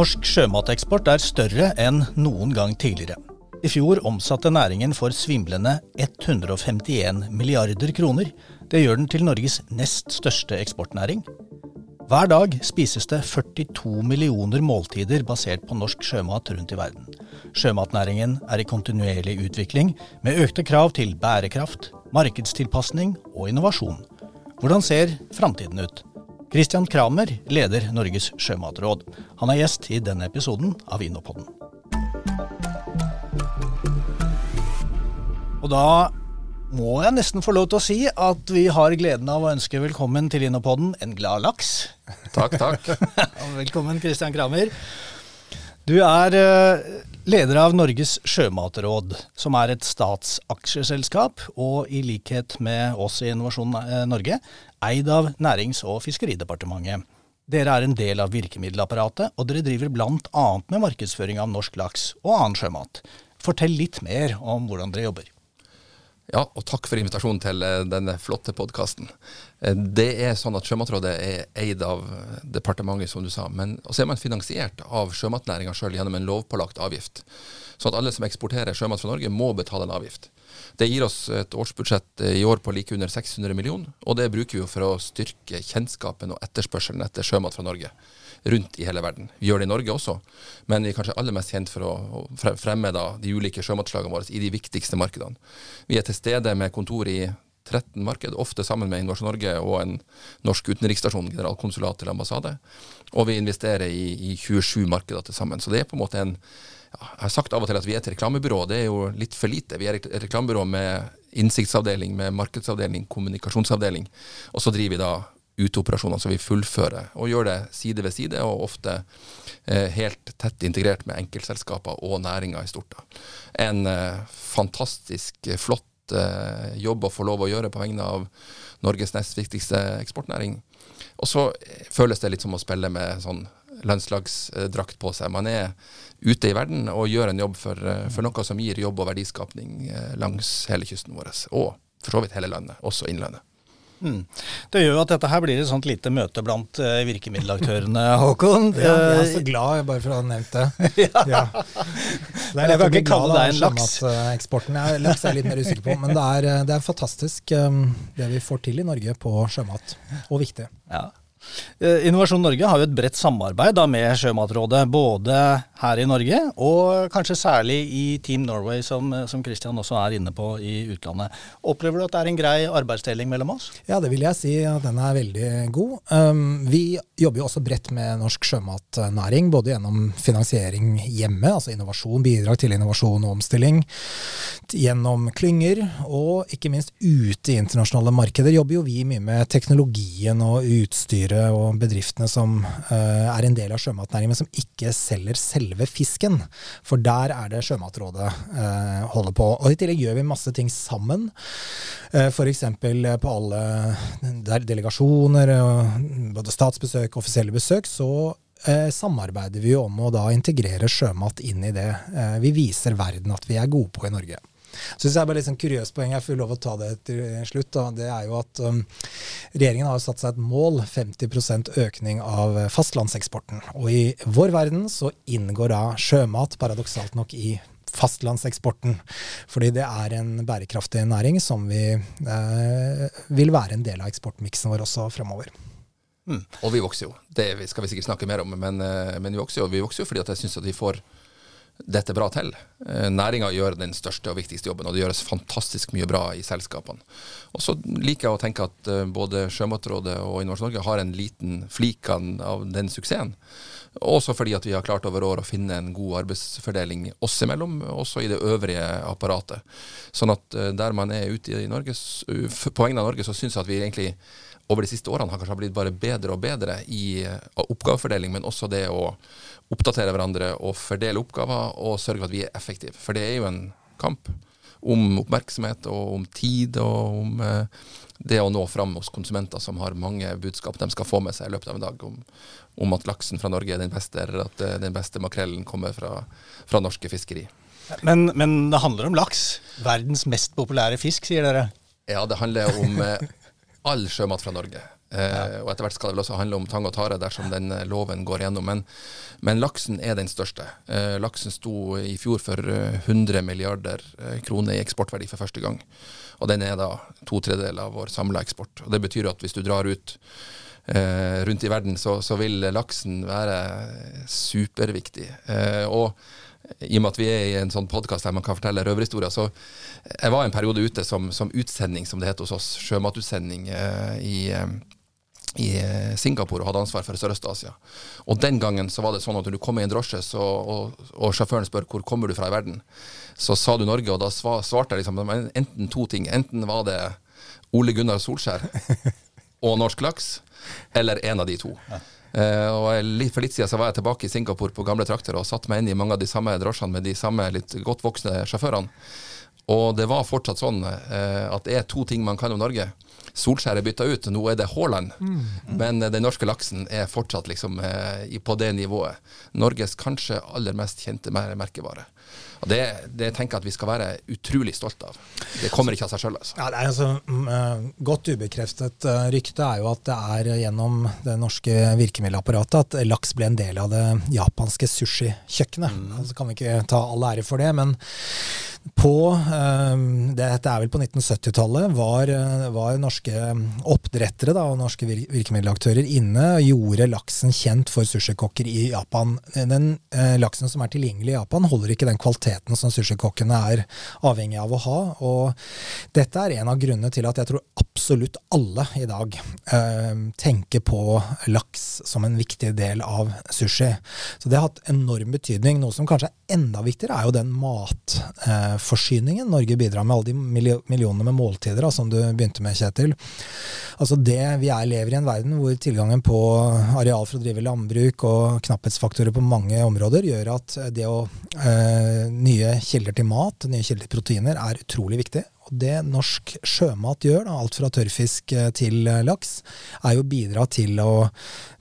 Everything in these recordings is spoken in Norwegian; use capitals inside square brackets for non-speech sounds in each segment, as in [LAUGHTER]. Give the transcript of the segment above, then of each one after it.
Norsk sjømateksport er større enn noen gang tidligere. I fjor omsatte næringen for svimlende 151 milliarder kroner. Det gjør den til Norges nest største eksportnæring. Hver dag spises det 42 millioner måltider basert på norsk sjømat rundt i verden. Sjømatnæringen er i kontinuerlig utvikling, med økte krav til bærekraft, markedstilpasning og innovasjon. Hvordan ser framtiden ut? Christian Kramer leder Norges sjømatråd. Han er gjest i denne episoden av Inopodden. Og da må jeg nesten få lov til å si at vi har gleden av å ønske velkommen til Inopodden en glad laks. Takk, takk. [LAUGHS] velkommen, Christian Kramer. Du er eh, leder av Norges sjømatråd, som er et statsaksjeselskap, og i likhet med oss i Innovasjon eh, Norge, eid av Nærings- og fiskeridepartementet. Dere er en del av virkemiddelapparatet, og dere driver bl.a. med markedsføring av norsk laks og annen sjømat. Fortell litt mer om hvordan dere jobber. Ja, og takk for invitasjonen til eh, denne flotte podkasten. Eh, det er sånn at Sjømatrådet er eid av departementet, som du sa. Men så er man finansiert av sjømatnæringa sjøl gjennom en lovpålagt avgift. Sånn at alle som eksporterer sjømat fra Norge, må betale en avgift. Det gir oss et årsbudsjett i år på like under 600 millioner, og det bruker vi for å styrke kjennskapen og etterspørselen etter sjømat fra Norge rundt i hele verden. Vi gjør det i Norge også, men vi er kanskje aller mest kjent for å fremme da, de ulike sjømatslagene våre i de viktigste markedene. Vi er til stede med kontor i 13 marked, ofte sammen med Innovasjon Norge og en norsk utenriksstasjon, generalkonsulat eller ambassade. Og vi investerer i, i 27 markeder til sammen. Så det er på en måte en ja, Jeg har sagt av og til at vi er et reklamebyrå. Det er jo litt for lite. Vi er et reklamebyrå med innsiktsavdeling, med markedsavdeling, kommunikasjonsavdeling. Og så driver vi da uteoperasjoner som vi fullfører, og gjør det side ved side, og ofte eh, helt tett integrert med enkeltselskaper og næringer i stort. Da. En eh, fantastisk eh, flott eh, jobb å få lov å gjøre på vegne av Norges nest viktigste eksportnæring. Og så eh, føles det litt som å spille med sånn landslagsdrakt på seg. Man er ute i verden og gjør en jobb for, eh, for noe som gir jobb og verdiskapning langs hele kysten vår, og for så vidt hele landet, også innlandet. Mm. Det gjør jo at dette her blir et sånt lite møte blant uh, virkemiddelaktørene, [LAUGHS] Håkon. ja, jeg er så glad bare for å ha nevnt det. [LAUGHS] ja. ja. Det er jeg kan ikke kalle deg en laks. Eksporten. Laks er jeg litt mer usikker på, men det er, eh, det er fantastisk um, det vi får til i Norge på sjømat, og viktig. Ja. Eh, Innovasjon Norge har jo et bredt samarbeid da, med Sjømatrådet, både her i Norge og kanskje særlig i Team Norway, som, som Christian også er inne på i utlandet. Opplever du at det er en grei arbeidsdeling mellom oss? Ja, det vil jeg si. Ja, den er veldig god. Um, vi jobber jo også bredt med norsk sjømatnæring, både gjennom finansiering hjemme, altså innovasjon, bidrag til innovasjon og omstilling, gjennom klynger, og ikke minst ute i internasjonale markeder jobber jo vi mye med teknologien og utstyret dyret og bedriftene som uh, er en del av sjømatnæringen, men som ikke selger selve fisken. For der er det Sjømatrådet uh, holder på. Og I tillegg gjør vi masse ting sammen. Eh, F.eks. på alle delegasjoner, både statsbesøk og offisielle besøk, så samarbeider vi om å da integrere sjømat inn i det vi viser verden at vi er gode på i Norge. Så synes jeg bare litt sånn kuriøst poeng, jeg får lov å ta det til slutt. Da. Det er jo at um, regjeringen har satt seg et mål, 50% økning av fastlandseksporten. Og i vår verden så inngår da sjømat paradoksalt nok i fastlandseksporten. Fordi det er en bærekraftig næring som vi eh, vil være en del av eksportmiksen vår også fremover. Mm. Og vi vokser jo. Det skal vi sikkert snakke mer om. Men, eh, men vi vokser jo vi vokser jo fordi jeg syns at vi får dette bra til. Eh, Næringa gjør den største og viktigste jobben, og det gjøres fantastisk mye bra i selskapene. Og så liker jeg å tenke at eh, både Sjømatrådet og Innovasjon Norge har en liten flik av den suksessen. Også fordi at vi har klart over år å finne en god arbeidsfordeling oss imellom, også i det øvrige apparatet. Sånn at eh, der man er ute i Norge, på vegne av Norge, så syns jeg at vi egentlig over de siste årene har kanskje blitt bare bedre og bedre i oppgavefordeling, men også det å oppdatere hverandre og fordele oppgaver og sørge for at vi er effektive. For det er jo en kamp om oppmerksomhet og om tid og om eh, det å nå fram hos konsumenter som har mange budskap de skal få med seg i løpet av en dag, om, om at laksen fra Norge er den beste, eller at eh, den beste makrellen kommer fra, fra norske fiskeri. Men, men, det handler om laks. Verdens mest populære fisk, sier dere? Ja, det handler om eh, all sjømat fra Norge. Eh, og etter hvert skal det vel også handle om tang og tare dersom den eh, loven går gjennom. Men, men laksen er den største. Eh, laksen sto i fjor for 100 milliarder kroner i eksportverdi for første gang. Og den er da to tredjedeler av vår samla eksport. Og Det betyr at hvis du drar ut eh, rundt i verden, så, så, vil laksen være superviktig. Eh, og i og med at vi er i en sånn podkast der man kan fortelle røverhistorier, så jeg var en periode ute som, som utsending, som det heter hos oss, sjømatutsending eh, i eh, i eh, Singapore og hadde ansvar for Sørøst-Asia. Og Den gangen så var det sånn at når du kom i en drosje så, og, og, sjåføren spør hvor kommer du fra i verden, så sa du Norge, og da svarte jeg liksom enten to ting. Enten var det Ole Gunnar Solskjær og norsk laks, eller en av de to. Ja. Uh, og For litt siden så var jeg tilbake i Singapore på gamle trakter og satte meg inn i mange av de samme drosjene med de samme litt godt voksne sjåførene. Og det var fortsatt sånn uh, at det er to ting man kan om Norge. Solskjær er bytta ut, nå er det Haaland. Mm. Men eh, den norske laksen er fortsatt liksom eh, på det nivået. Norges kanskje aller mest kjente merkevare. Og det, det, tenker jeg at vi skal være utrolig stolt av. Det kommer ikke av seg sjøl. Altså. Ja, det er altså, uh, godt ubekreftet rykte er jo at det er gjennom det norske virkemiddelapparatet at laks ble en del av det japanske sushikjøkkenet. Mm. Altså, kan vi ikke ta all ære for det, men på um, Dette er vel på 1970-tallet. Var, var, norske oppdrettere da, og norske virkemiddelaktører inne og gjorde laksen kjent for sushikokker i Japan. Den uh, laksen som er tilgjengelig i Japan, holder ikke den kvaliteten som sushikokkene er avhengig av å ha. Og dette er en av grunnene til at jeg tror absolutt alle i dag eh, tenker på laks som en viktig del av sushi. Så det har hatt enorm betydning. Noe som kanskje er enda viktigere, er jo den matforsyningen eh, Norge bidrar med, alle de millionene med måltider da, som du begynte med, Kjetil. Altså det, Vi er lever i en verden hvor tilgangen på areal for å drive landbruk og knapphetsfaktorer på mange områder gjør at det å eh, nye kilder til mat, nye kilder til proteiner, er utrolig viktig. Det norsk sjømat gjør, da, alt fra tørrfisk eh, til eh, laks, er jo å bidra til, å,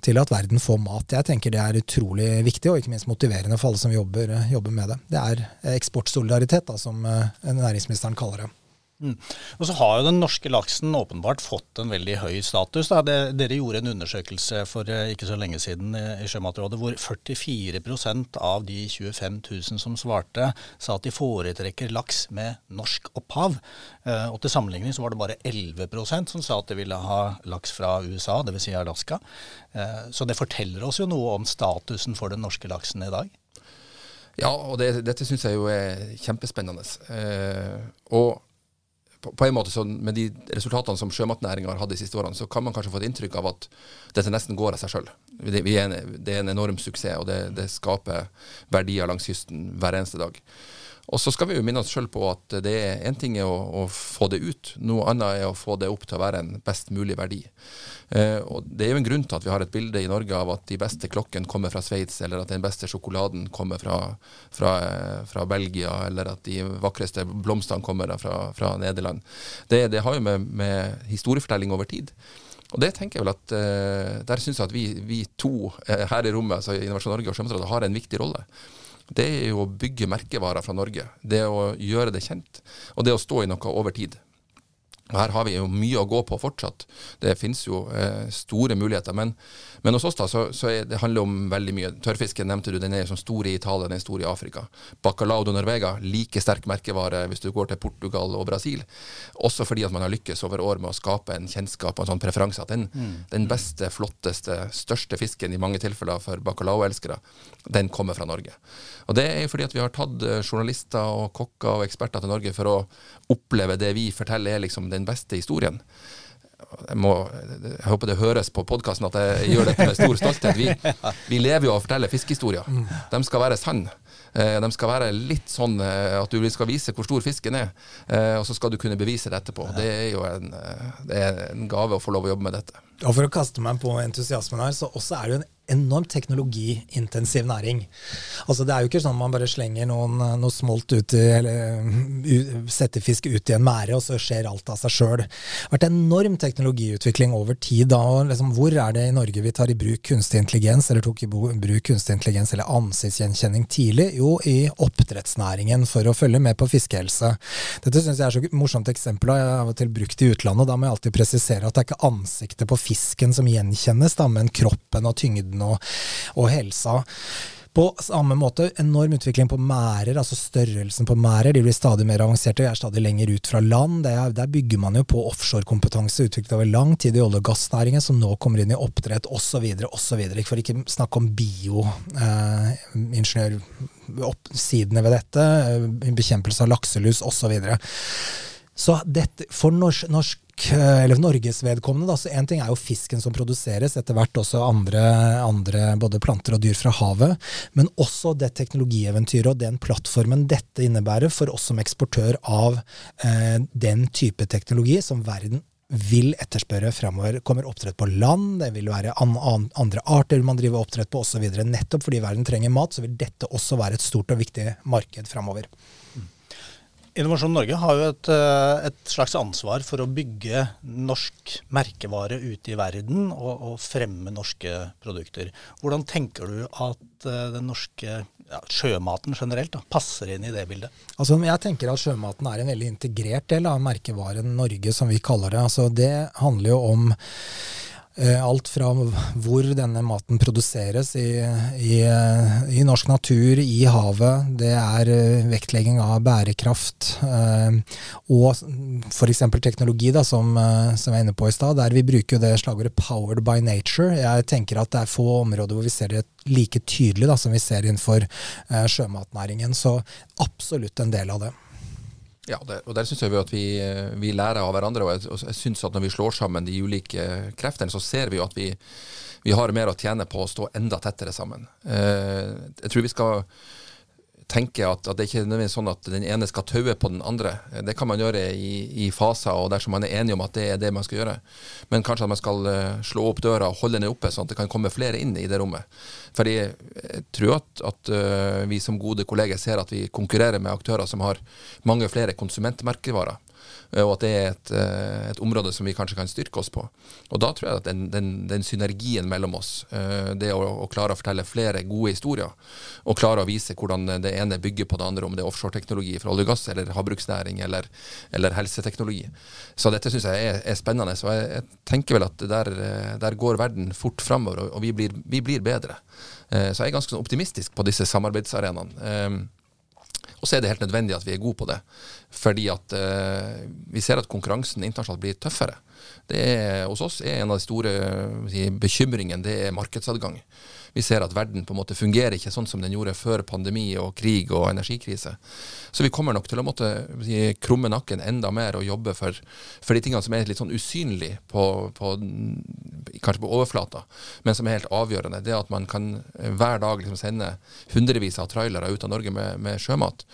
til, at verden får mat. Jeg tenker det er utrolig viktig, og ikke minst motiverende for alle som jobber, eh, jobber med det. Det er eksportsolidaritet, da, som næringsministeren kaller det. Mm. Og så har jo den norske laksen åpenbart fått en veldig høy status. Det, dere gjorde en undersøkelse for eh, ikke så lenge siden i Sjømatrådet hvor 44% av de 25 000 som svarte, sa at de foretrekker laks med norsk opphav. Eh, og til sammenligning så var det bare 11% som sa at de ville ha laks fra USA, dvs. Si Alaska. Eh, så det forteller oss jo noe om statusen for den norske laksen i dag. Ja, og det, dette syns jeg jo er kjempespennende. og på, på, en måte så Med de resultatene som sjømatnæringa har hatt de siste årene, så kan man kanskje få et inntrykk av at dette nesten går av seg sjøl. Det, det, er en enorm suksess, og det, det skaper verdier langs kysten hver eneste dag. Og så skal vi jo minne oss sjøl på at det er én ting er å, å, få det ut, noe annet er å få det opp til å være en best mulig verdi. Eh, og Det er jo en grunn til at vi har et bilde i Norge av at de beste klokkene kommer fra Sveits, eller at den beste sjokoladen kommer fra, fra, fra, Belgia, eller at de vakreste blomstene kommer fra, fra Nederland. Det, det, har jo med, med, historiefortelling over tid. Og det tenker jeg vel at eh, Der syns jeg at vi, vi to eh, her i rommet, altså Innovasjon Norge og Sjømatrådet, har en viktig rolle det er jo å bygge merkevarer fra Norge. Det å gjøre det kjent, og det å stå i noe over tid. Her har vi jo mye å gå på fortsatt. Det finnes jo eh, store muligheter. Men, men, hos oss da, så, så det handler om veldig mye. Tørrfisken nevnte du, den er som stor i Italia, den er stor i Afrika. Bacalao de Norvega, like sterk merkevare hvis du går til Portugal og Brasil. Også fordi at man har lykkes over år med å skape en kjennskap og en sånn preferanse. At den, mm. den beste, flotteste, største fisken i mange tilfeller for bacalao-elskere, den kommer fra Norge. Og det er jo fordi at vi har tatt eh, journalister og kokker og eksperter til Norge for å oppleve det vi forteller er liksom den beste historien. Jeg, må, jeg håper det høres på podkasten at jeg gjør dette med stor stolthet. Vi, vi lever jo av å fortelle fiskehistorier. De skal være sanne. Eh, de skal være litt sånn eh, at du skal vise hvor stor fisken er, og så skal du kunne bevise det etterpå. Det er jo en, det er en gave å få lov å jobbe med dette. Og For å kaste meg på entusiasmen her, så også er det jo en enormt teknologiintensiv næring. Altså Det er jo ikke sånn at man bare slenger noen, noe smolt ut i, eller setter fisk ut i en mære, og så skjer alt av seg sjøl. Det har vært enorm teknologiutvikling over tid. da, og liksom, Hvor er det i Norge vi tar i bruk kunstig intelligens, eller tok i bruk kunstig intelligens eller ansiktsgjenkjenning tidlig? Jo, i oppdrettsnæringen, for å følge med på fiskehelse. Dette syns jeg er så morsomt eksempel. Jeg har av og til brukt i utlandet. og Da må jeg alltid presisere at det er ikke ansiktet på fisken som gjenkjennes, da, men kroppen og tyngden og, og helsa. På samme måte, enorm utvikling på mærer, altså størrelsen på mærer. De blir stadig mer avanserte, er stadig lenger ut fra land. Er, der bygger man jo på offshorekompetanse utviklet over lang tid i olje- og gassnæringen, som nå kommer inn i oppdrett osv. osv. For ikke snakke om bioingeniørsidene eh, ved dette, eh, bekjempelse av lakselus osv. Så, dette, for norsk, norsk eller Norges vedkommende, da, så én ting er jo fisken som produseres, etter hvert også andre, andre, både planter og dyr fra havet, men også det teknologieventyret og den plattformen dette innebærer for oss som eksportør av eh, den type teknologi som verden vil etterspørre fremover. Kommer oppdrett på land, det vil være an, an, andre arter man driver oppdrett på osv. Nettopp fordi verden trenger mat, så vil dette også være et stort og viktig marked fremover. Innovasjon Norge har jo et, eh, et, slags ansvar for å bygge norsk merkevare ute i verden og, og, fremme norske produkter. Hvordan tenker du at eh, den norske ja, sjømaten generelt da, passer inn i det bildet? Altså, jeg tenker at sjømaten er en veldig integrert del av merkevaren Norge, som vi kaller det. Altså, det handler jo om alt fra hvor denne maten produseres i, i, i, norsk natur, i havet. Det er eh, vektlegging av bærekraft eh, og f.eks. teknologi, da, som, som, jeg er inne på i stad. Der vi bruker det slagordet 'powered by nature'. Jeg tenker at det er få områder hvor vi ser det like tydelig da, som vi ser innenfor sjømatnæringen. Så absolutt en del av det. Ja, det, og der syns jeg at vi, vi, lærer av hverandre. og Jeg, jeg synes at Når vi slår sammen de ulike kreftene, så ser vi jo at vi, vi har mer å tjene på å stå enda tettere sammen. Eh, jeg tror vi skal tenker at, at, det ikke er nødvendigvis sånn at den ene skal taue på den andre. Det kan man gjøre i, i, faser og dersom man er enig om at det er det man skal gjøre. Men kanskje at man skal uh, slå opp døra og holde den oppe, sånn at det kan komme flere inn i det rommet. Fordi jeg tror at, at uh, vi som gode kolleger ser at vi konkurrerer med aktører som har mange flere konsumentmerkevarer. Eh, og at det er et, eh, et, område som vi kanskje kan styrke oss på. Og da tror jeg at den, den, den synergien mellom oss, eh, det å, å, klare å fortelle flere gode historier, og klare å vise hvordan det ene bygger på det andre, om det er offshoreteknologi fra olje og gass, eller havbruksnæring, eller, eller helseteknologi. Så dette syns jeg er, er, spennende. Så jeg, jeg, tenker vel at der, der går verden fort framover, og, vi, blir, vi, blir, bedre. Så jeg er ganske optimistisk på disse samarbeidsarenaene. Og så er det helt nødvendig at vi er gode på det. Fordi at eh, vi ser at konkurransen internasjonalt blir tøffere. Det er, hos oss er en av de store si, bekymringene det er markedsadgang. Vi ser at verden på en måte fungerer ikke sånn som den gjorde før pandemi og krig og energikrise. Så vi kommer nok til å måtte si, krumme nakken enda mer og jobbe for, for de tingene som er litt sånn usynlige på, på, kanskje på overflata, men som er helt avgjørende. Det at man kan hver dag liksom sende hundrevis av trailere ut av Norge med, med sjømat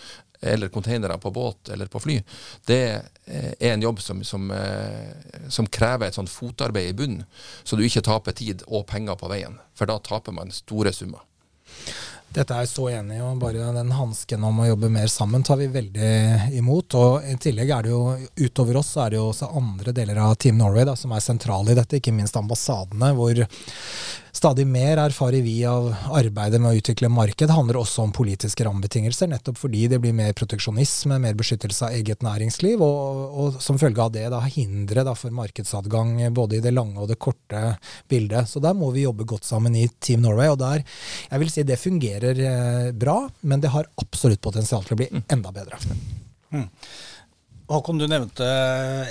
eller containere på båt eller på fly, det er en jobb som, som, eh, som krever et sånt fotarbeid i bunnen, så du ikke taper tid og penger på veien. For da taper man store summer. Dette er jeg så enig i, og bare den hansken om å jobbe mer sammen tar vi veldig imot. Og I tillegg er det jo utover oss så er det jo også andre deler av Team Norway da, som er sentrale i dette, ikke minst ambassadene, hvor Stadig mer erfarer vi av arbeidet med å utvikle marked handler også om politiske rammebetingelser, nettopp fordi det blir mer proteksjonisme, mer beskyttelse av eget næringsliv, og, og som følge av det da hindre da, for markedsadgang både i det lange og det korte bildet. Så der må vi jobbe godt sammen i Team Norway, og der jeg vil si det fungerer eh, bra, men det har absolutt potensial til å bli enda bedre. Mm. Håkon, du nevnte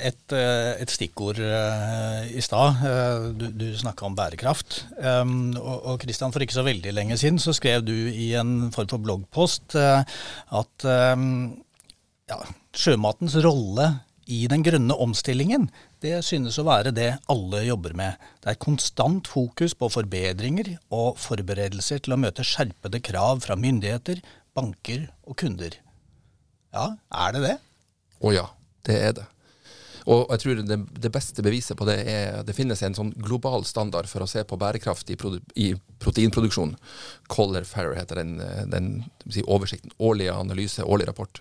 et, eh, et stikkord uh, i stad. Uh, du du snakka om bærekraft. Um, og Kristian, for ikke så veldig lenge siden så skrev du i en form for bloggpost at um, ja, sjømatens rolle i den grønne omstillingen, det synes å være det alle jobber med. Det er konstant fokus på forbedringer og forberedelser til å møte skjerpede krav fra myndigheter, banker og kunder. Ja, er det det? Å ja, det er det. Og jeg tror det, det, beste beviset på det er det finnes en sånn global standard for å se på bærekraft i, i proteinproduksjon. Collar Farrer heter den, den si, oversikten. Årlig analyse, årlig rapport.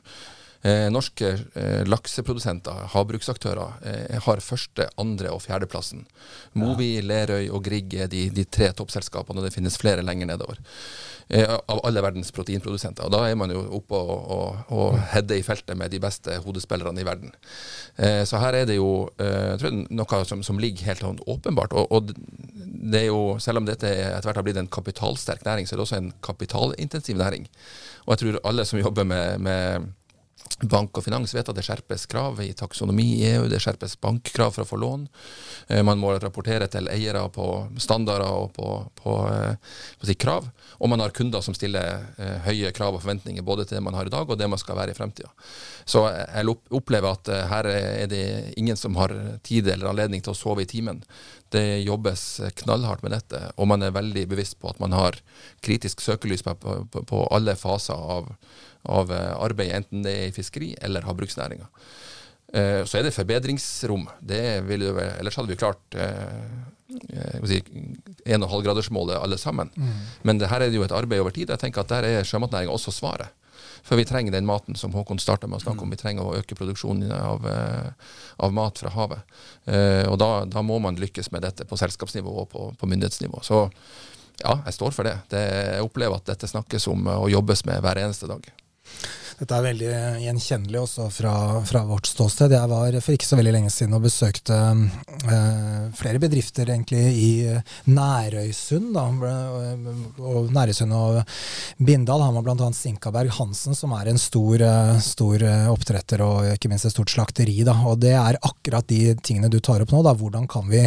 Eh, norske eh, lakseprodusenter, havbruksaktører, eh, har første, andre og fjerdeplassen. Movi, Lerøy og Grieg er de, de, tre toppselskapene, og det finnes flere lenger nedover. Eh, av alle verdens proteinprodusenter. Og Da er man jo oppe og, og, og header i feltet med de beste hodespillerne i verden. Eh, så her er det jo eh, jeg noe som, som, ligger helt sånn åpenbart. Og, og, det er jo, selv om dette etter hvert har blitt en kapitalsterk næring, så er det også en kapitalintensiv næring. Og jeg tror alle som jobber med, med Bank og finans vet at det skjerpes krav i taksonomi i EU, det skjerpes bankkrav for å få lån. Eh, man må rapportere til eiere på standarder og på, på, eh, på si krav. Og man har kunder som stiller eh, høye krav og forventninger både til det man har i dag og det man skal være i fremtida. Så jeg opplever at her er det ingen som har tid eller anledning til å sove i timen. Det jobbes knallhardt med dette, og man er veldig bevisst på at man har kritisk søkelys på, på, alle faser av av eh, arbeid, enten det er i fiskeri eller havbruksnæringa. Eh, så er det forbedringsrom. Det vil ellers hadde vi klart eh, si, 1,5-gradersmålet alle sammen. Mm. Men det her er det jo et arbeid over tid. Jeg tenker at Der er sjømatnæringa også svaret. For vi trenger den maten som Håkon starta med å snakke om. Vi trenger å øke produksjonen av, av mat fra havet. og da, da, må man lykkes med dette på selskapsnivå og på, på myndighetsnivå. Så ja, jeg står for det. det. Jeg opplever at dette snakkes om og jobbes med hver eneste dag. Dette er veldig gjenkjennelig også fra, fra, vårt ståsted. Jeg var for ikke så veldig lenge siden og besøkte eh, flere bedrifter egentlig i Nærøysund. Da, og Nærøysund og Bindal har man bl.a. Sinkaberg Hansen, som er en stor, uh, stor oppdretter og ikke minst et stort slakteri. Da. Og det er akkurat de tingene du tar opp nå. Da. Hvordan kan vi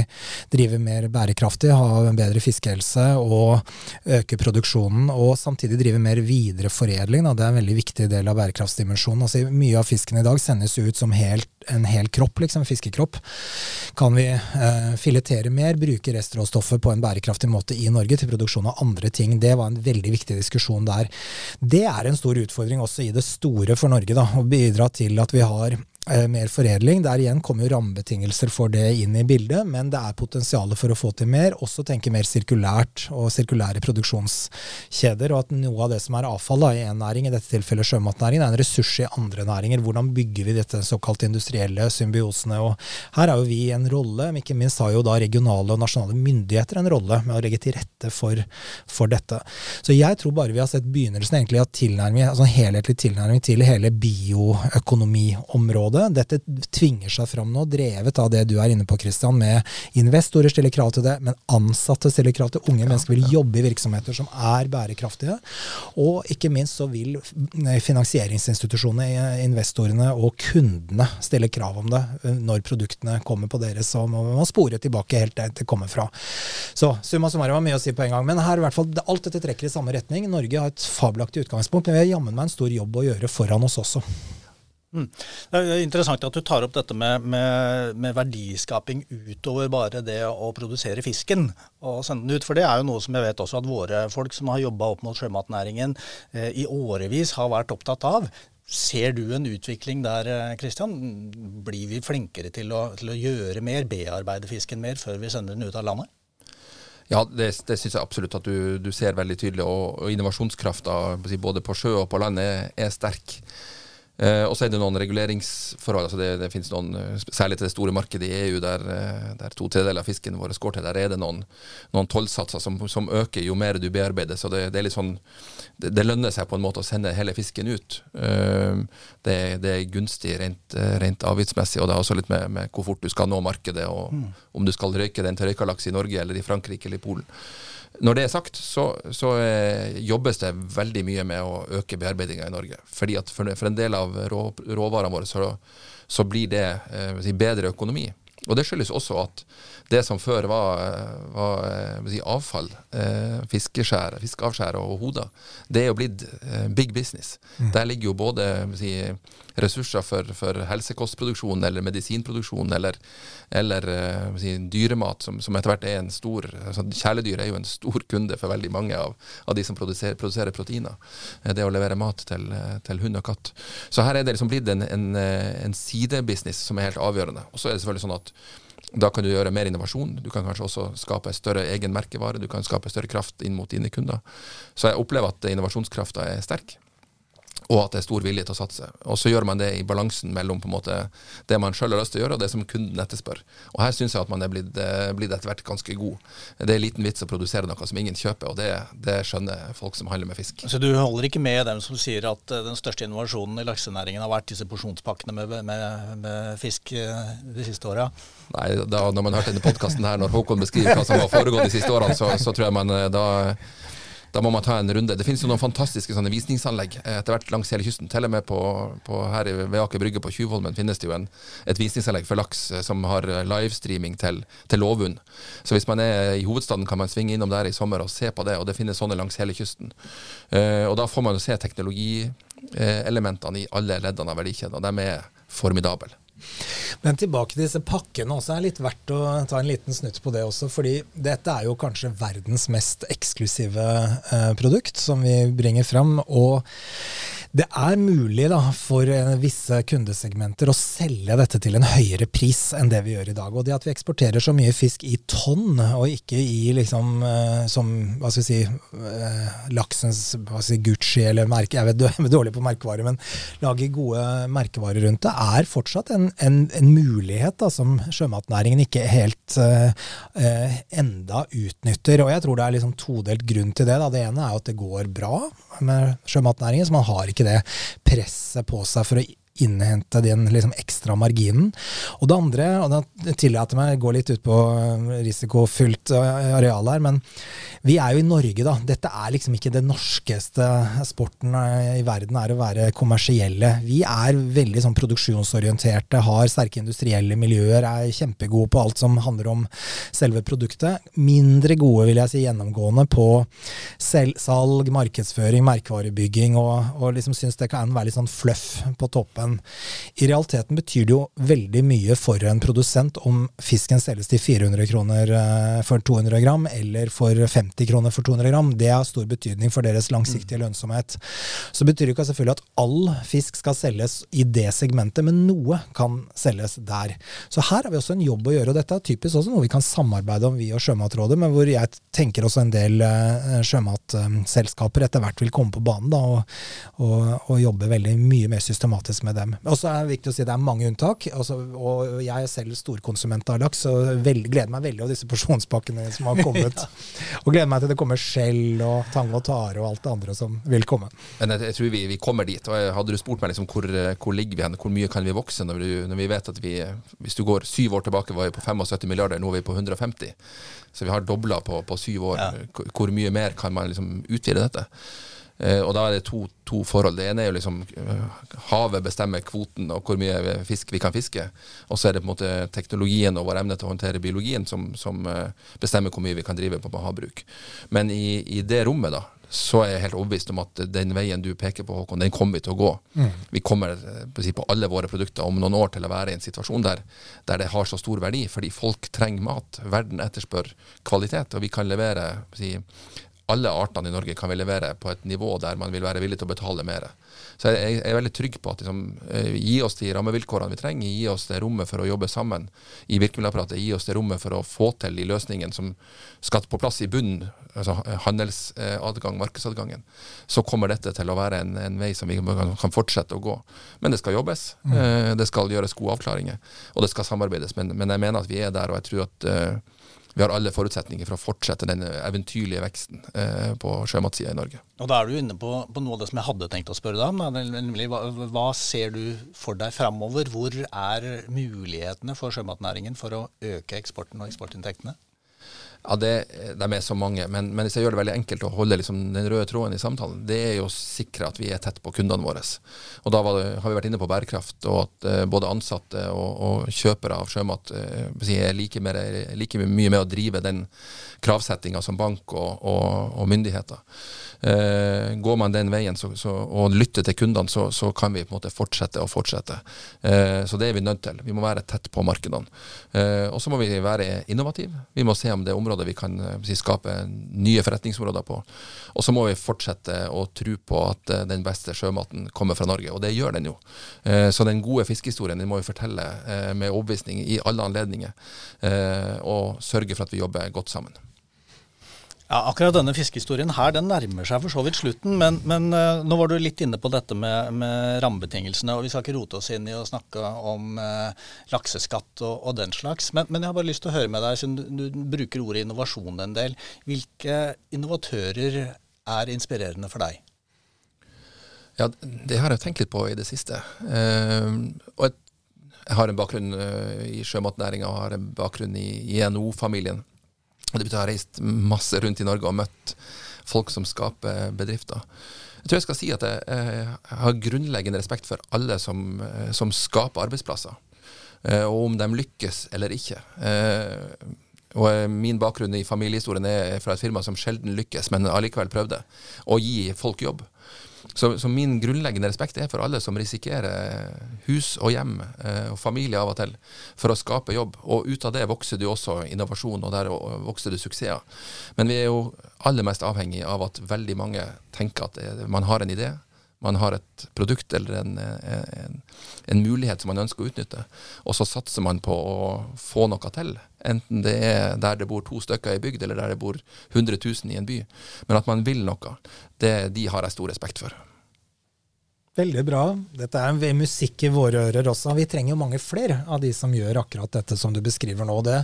drive mer bærekraftig, ha en bedre fiskehelse og øke produksjonen, og samtidig drive mer videreforedling. Da. Det er en veldig viktig del av bærekraftsdimensjonen. Altså, mye av fisken i dag sendes ut som helt, en hel kropp, liksom, fiskekropp. Kan vi eh, filetere mer, bruke restråstoffet på en bærekraftig måte i Norge til produksjon av andre ting? Det var en veldig viktig diskusjon der. Det er en stor utfordring også i det store for Norge, da, å bidra til at vi har mer foredling. Der igjen kommer jo rammebetingelser for det inn i bildet, men det er potensial for å få til mer. Også tenke mer sirkulært og sirkulære produksjonskjeder. Og at noe av det som er avfall da, i én næring, i dette tilfellet sjømatnæringen, er en ressurs i andre næringer. Hvordan bygger vi dette såkalt industrielle symbiosene? Og her har jo vi en rolle, men ikke minst har jo da regionale og nasjonale myndigheter en rolle med å legge til rette for, for dette. Så jeg tror bare vi har sett begynnelsen egentlig av tilnærming, altså en helhetlig tilnærming til hele bioøkonomiområdet området. Dette tvinger seg fram nå, drevet av det du er inne på, Christian, med investorer stiller krav til det, men ansatte stiller krav til unge ja, mennesker vil jobbe i virksomheter som er bærekraftige. Og ikke minst så vil finansieringsinstitusjonene, investorene og kundene stille krav om det når produktene kommer på deres, så må man spore tilbake helt der det kommer fra. Så summa summarum var mye å si på en gang. Men her i hvert fall, alt dette trekker i samme retning. Norge har et fabelaktig utgangspunkt, men vi har jammen meg en stor jobb å gjøre foran oss også. Mm. Det er interessant at du tar opp dette med, med, med, verdiskaping utover bare det å produsere fisken og sende den ut. For det er jo noe som jeg vet også at våre folk som har jobba opp mot sjømatnæringen eh, i årevis har vært opptatt av. Ser du en utvikling der, Kristian? Eh, Blir vi flinkere til å, til å gjøre mer, bearbeide fisken mer, før vi sender den ut av landet? Ja, det, det syns jeg absolutt at du, du, ser veldig tydelig. Og, og innovasjonskrafta både på sjø og på land er, er sterk. Eh, og så er det noen reguleringsforhold. altså det, det finnes noen, eh, Særlig til det store markedet i EU, der, eh, der to tredjedeler av fisken vår går til. Der er det noen, noen tollsatser som, som, øker jo mer du bearbeider. Så det, det er litt sånn, det, det, lønner seg på en måte å sende hele fisken ut. Eh, det, er gunstig rent, rent, avgiftsmessig, og det har også litt med, med, hvor fort du skal nå markedet, og mm. om du skal røyke den til røykalaks i Norge eller i Frankrike eller i Polen. Når det er sagt, så, så eh, jobbes det veldig mye med å øke bearbeidinga i Norge. Fordi at for, for en del av rå, råvarene våre så, så blir det eh, bedre økonomi. Og Det skyldes også at det som før var, var eh, si, avfall, eh, fiskeskjær, fiskeavskjær og hoder, det er jo blitt eh, big business. Mm. Der ligger jo både si, ressurser for, for, helsekostproduksjon eller medisinproduksjon eller, eller eh, si, dyremat, som, som, etter hvert er en stor altså, Kjæledyr er jo en stor kunde for veldig mange av, av de som produserer, produserer proteiner. Eh, det å levere mat til, til, hund og katt. Så her er det liksom blitt en, en, en sidebusiness som er helt avgjørende. Og så er det selvfølgelig sånn at da kan du gjøre mer innovasjon. Du kan kanskje også skape større egen merkevare. Du kan skape større kraft inn mot dine kunder. Så jeg opplever at innovasjonskrafta er sterk og at det er stor vilje til å satse. Og så gjør man det i balansen mellom på en måte det man sjøl har lyst til å gjøre, og det som kunden etterspør. Og her syns jeg at man er blitt, eh, blitt, etter hvert ganske god. Det er liten vits å produsere noe som ingen kjøper, og det, det, skjønner folk som handler med fisk. Så du holder ikke med dem som sier at eh, den største innovasjonen i laksenæringen har vært disse porsjonspakkene med, med, med fisk eh, de siste åra? Nei, da, når man hørte denne podkasten her, når Håkon beskriver hva som har foregått de siste årene, så, så tror jeg man da da må man ta en runde. Det finnes jo noen fantastiske sånne visningsanlegg eh, etter hvert langs hele kysten. Til og med på, på her ved Aker Brygge på Tjuvholmen finnes det jo en, et visningsanlegg for laks eh, som har eh, livestreaming til, til Lovund. Så hvis man er i hovedstaden, kan man svinge innom der i sommer og se på det. Og det finnes sånne langs hele kysten. og da får man jo se teknologielementene i alle leddene av verdikjeden, og de er formidable. Men tilbake til disse pakkene også. er litt verdt å ta en liten snutt på det også. fordi dette er jo kanskje verdens mest eksklusive eh, produkt som vi bringer fram. Og det er mulig da, for eh, visse kundesegmenter å selge dette til en høyere pris enn det vi gjør i dag. Og det at vi eksporterer så mye fisk i tonn, og ikke i liksom eh, som hva skal vi si, eh, laksens hva skal si, Gucci eller merke, jeg vet dårlig på merkevarer, men lage gode merkevarer rundt det, er fortsatt en, en, en mulighet da, som sjømatnæringen ikke helt uh, enda utnytter. Og jeg tror det er liksom todelt grunn til det. Da. Det ene er at det går bra med sjømatnæringen, så man har ikke det presset på seg for å innhente den liksom ekstra marginen. Og det andre, og da tillater jeg meg å gå litt ut på eh, risikofylt eh, areal her, men vi er jo i Norge, da. Dette er liksom ikke det norskeste sporten eh, i verden er å være kommersielle. Vi er veldig sånn produksjonsorienterte, har sterke industrielle miljøer, er kjempegode på alt som handler om selve produktet. Mindre gode, vil jeg si, gjennomgående på salg, markedsføring, merkevarebygging, og, og liksom syns det kan være litt sånn fluff på toppen men i realiteten betyr det jo veldig mye for en produsent om fisken selges til 400 kroner eh, for 200 gram, eller for 50 kroner for 200 gram. Det har stor betydning for deres langsiktige lønnsomhet. Så betyr det ikke selvfølgelig at all fisk skal selges i det segmentet, men noe kan selges der. Så her har vi også en jobb å gjøre, og dette er typisk også noe vi kan samarbeide om, vi og Sjømatrådet, men hvor jeg tenker også en del uh, sjømatselskaper etter hvert vil komme på banen da, og, og, og jobbe veldig mye mer systematisk med dem. Og så er det viktig å si at det er mange unntak. Altså, og jeg er selv storkonsument av laks, og vel, gleder meg veldig av disse porsjonspakkene som har kommet. [LAUGHS] ja. Og gleder meg til det kommer skjell og tang og tare og alt det andre som vil komme. Men jeg, jeg tror vi, vi, kommer dit. og Hadde du spurt meg liksom, hvor, hvor ligger vi hen, hvor mye kan vi vokse når, du, når vi vet at vi Hvis du går syv år tilbake, var vi på 75 milliarder, nå er vi på 150. Så vi har dobla på, på, syv år. Ja. Hvor mye mer kan man liksom utvide dette? Eh, og da er det to, to, forhold. Det ene er jo liksom eh, havet bestemmer kvoten og hvor mye fisk vi kan fiske. Og så er det på en måte teknologien og vår evne til å håndtere biologien som, som eh, bestemmer hvor mye vi kan drive på med havbruk. Men i, i, det rommet, da, så er jeg helt overbevist om at den veien du peker på, Håkon, den kommer vi til å gå. Mm. Vi kommer på, på alle våre produkter om noen år til å være i en situasjon der, der det har så stor verdi, fordi folk trenger mat. Verden etterspør kvalitet, og vi kan levere si, alle artene i Norge kan vi levere på et nivå der man vil være villig til å betale mer. Så jeg, er veldig trygg på at liksom, eh, gi oss de rammevilkårene vi trenger, gi oss det rommet for å jobbe sammen i virkemiddelapparatet, gi oss det rommet for å få til de løsningene som skal på plass i bunnen, altså handelsadgang, markedsadgangen. Så kommer dette til å være en, en vei som vi kan fortsette å gå. Men det skal jobbes. Mm. Eh, det skal gjøres gode avklaringer, og det skal samarbeides. Men, men, jeg mener at vi er der, og jeg tror at vi har alle forutsetninger for å fortsette den eventyrlige veksten eh, på sjømatsida i Norge. Og Da er du inne på, på, noe av det som jeg hadde tenkt å spørre deg om. Nemlig, hva, hva, ser du for deg framover? Hvor er mulighetene for sjømatnæringen for å øke eksporten og eksportinntektene? Ja, det, De er så mange, men, men, hvis jeg gjør det veldig enkelt å holde liksom den røde tråden i samtalen, det er jo å sikre at vi er tett på kundene våre. Og Da det, har vi vært inne på bærekraft, og at uh, både ansatte og, og, kjøpere av sjømat uh, er like, mer, like, mye med å drive den kravsettinga som bank og, og, og myndigheter. Uh, går man den veien så, så, og lytter til kundene, så, så, kan vi på en måte fortsette og fortsette. så det er vi nødt til. Vi må være tett på markedene. og så må vi være innovative. Vi må se om det er områder vi kan eh, si, skape nye forretningsområder på. Og så må vi fortsette å tro på at eh, den beste sjømaten kommer fra Norge, og det gjør den jo. Eh, så den gode fiskehistorien den må vi fortelle med overbevisning i alle anledninger, og sørge for at vi jobber godt sammen. Ja, Akkurat denne fiskehistorien her, den nærmer seg for så vidt slutten. Men, men uh, nå var du litt inne på dette med, med, rammebetingelsene. og Vi skal ikke rote oss inn i å snakke om uh, lakseskatt og, og, den slags. Men, men, jeg har bare lyst til å høre med deg, siden du, du, bruker ordet innovasjon en del. Hvilke innovatører er inspirerende for deg? Ja, Det har jeg tenkt litt på i det siste. Uh, og jeg, jeg har en bakgrunn i sjømatnæringa og har en bakgrunn i, i NHO-familien. Og det betyr at jeg har reist masse rundt i Norge og møtt folk som skaper bedrifter. Jeg tror jeg skal si at jeg, jeg har grunnleggende respekt for alle som, som, skaper arbeidsplasser. Eh, og om de lykkes eller ikke. Eh, og Min bakgrunn i familiehistorien er fra et firma som sjelden lykkes, men allikevel prøvde å gi folk jobb. Så, så, min grunnleggende respekt er for alle som risikerer hus og hjem eh, og familie av og til for å skape jobb. Og ut av det vokser det jo også innovasjon, og der vokser det suksesser. Men vi er jo aller mest avhengig av at veldig mange tenker at man har en idé, man har et produkt eller en, en, en, mulighet som man ønsker å utnytte, og så satser man på å få noe til. Enten det er der det bor to stykker i bygd, eller der det bor 100 000 i en by. Men at man vil noe, det, de har jeg stor respekt for. Veldig bra. Dette er musikk i våre ører også. Vi trenger jo mange flere av de som gjør akkurat dette som du beskriver nå. Det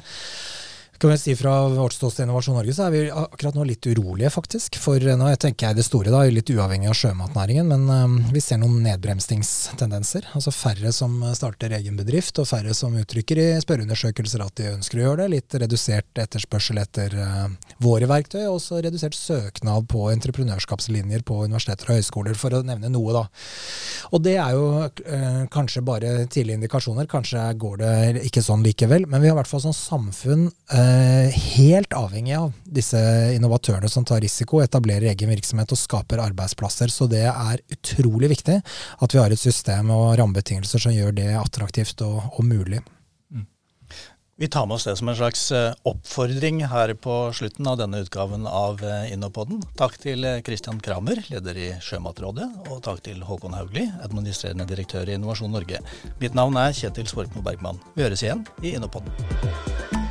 kan vi si Fra vårt ståsted Innovasjon Norge så er vi akkurat nå litt urolige, faktisk. For eh, nå tenker jeg det store, da, litt uavhengig av sjømatnæringen, men um, vi ser noen nedbremsingstendenser. Altså færre som starter egen bedrift, og færre som uttrykker i spørreundersøkelser at de ønsker å gjøre det. Litt redusert etterspørsel etter uh, våre verktøy, og også redusert søknad på entreprenørskapslinjer på universiteter og høyskoler, for å nevne noe, da. Og det er jo uh, kanskje bare tidlige indikasjoner. Kanskje går det ikke sånn likevel, men vi har i hvert fall som samfunn Eh, helt avhengig av disse innovatørene som tar risiko, etablerer egen virksomhet og skaper arbeidsplasser. Så det er utrolig viktig at vi har et system og rammebetingelser som gjør det attraktivt og, og mulig. Vi tar med oss det som en slags eh, oppfordring her på slutten av denne utgaven av InnoPodden. Innopoden. Takk til Christian Kramer, leder i Sjømatrådet, og takk til Håkon Haugli, administrerende direktør i Innovasjon Norge. Mitt navn er Kjetil Svorkmo Bergman. Vi høres igjen i Innopoden.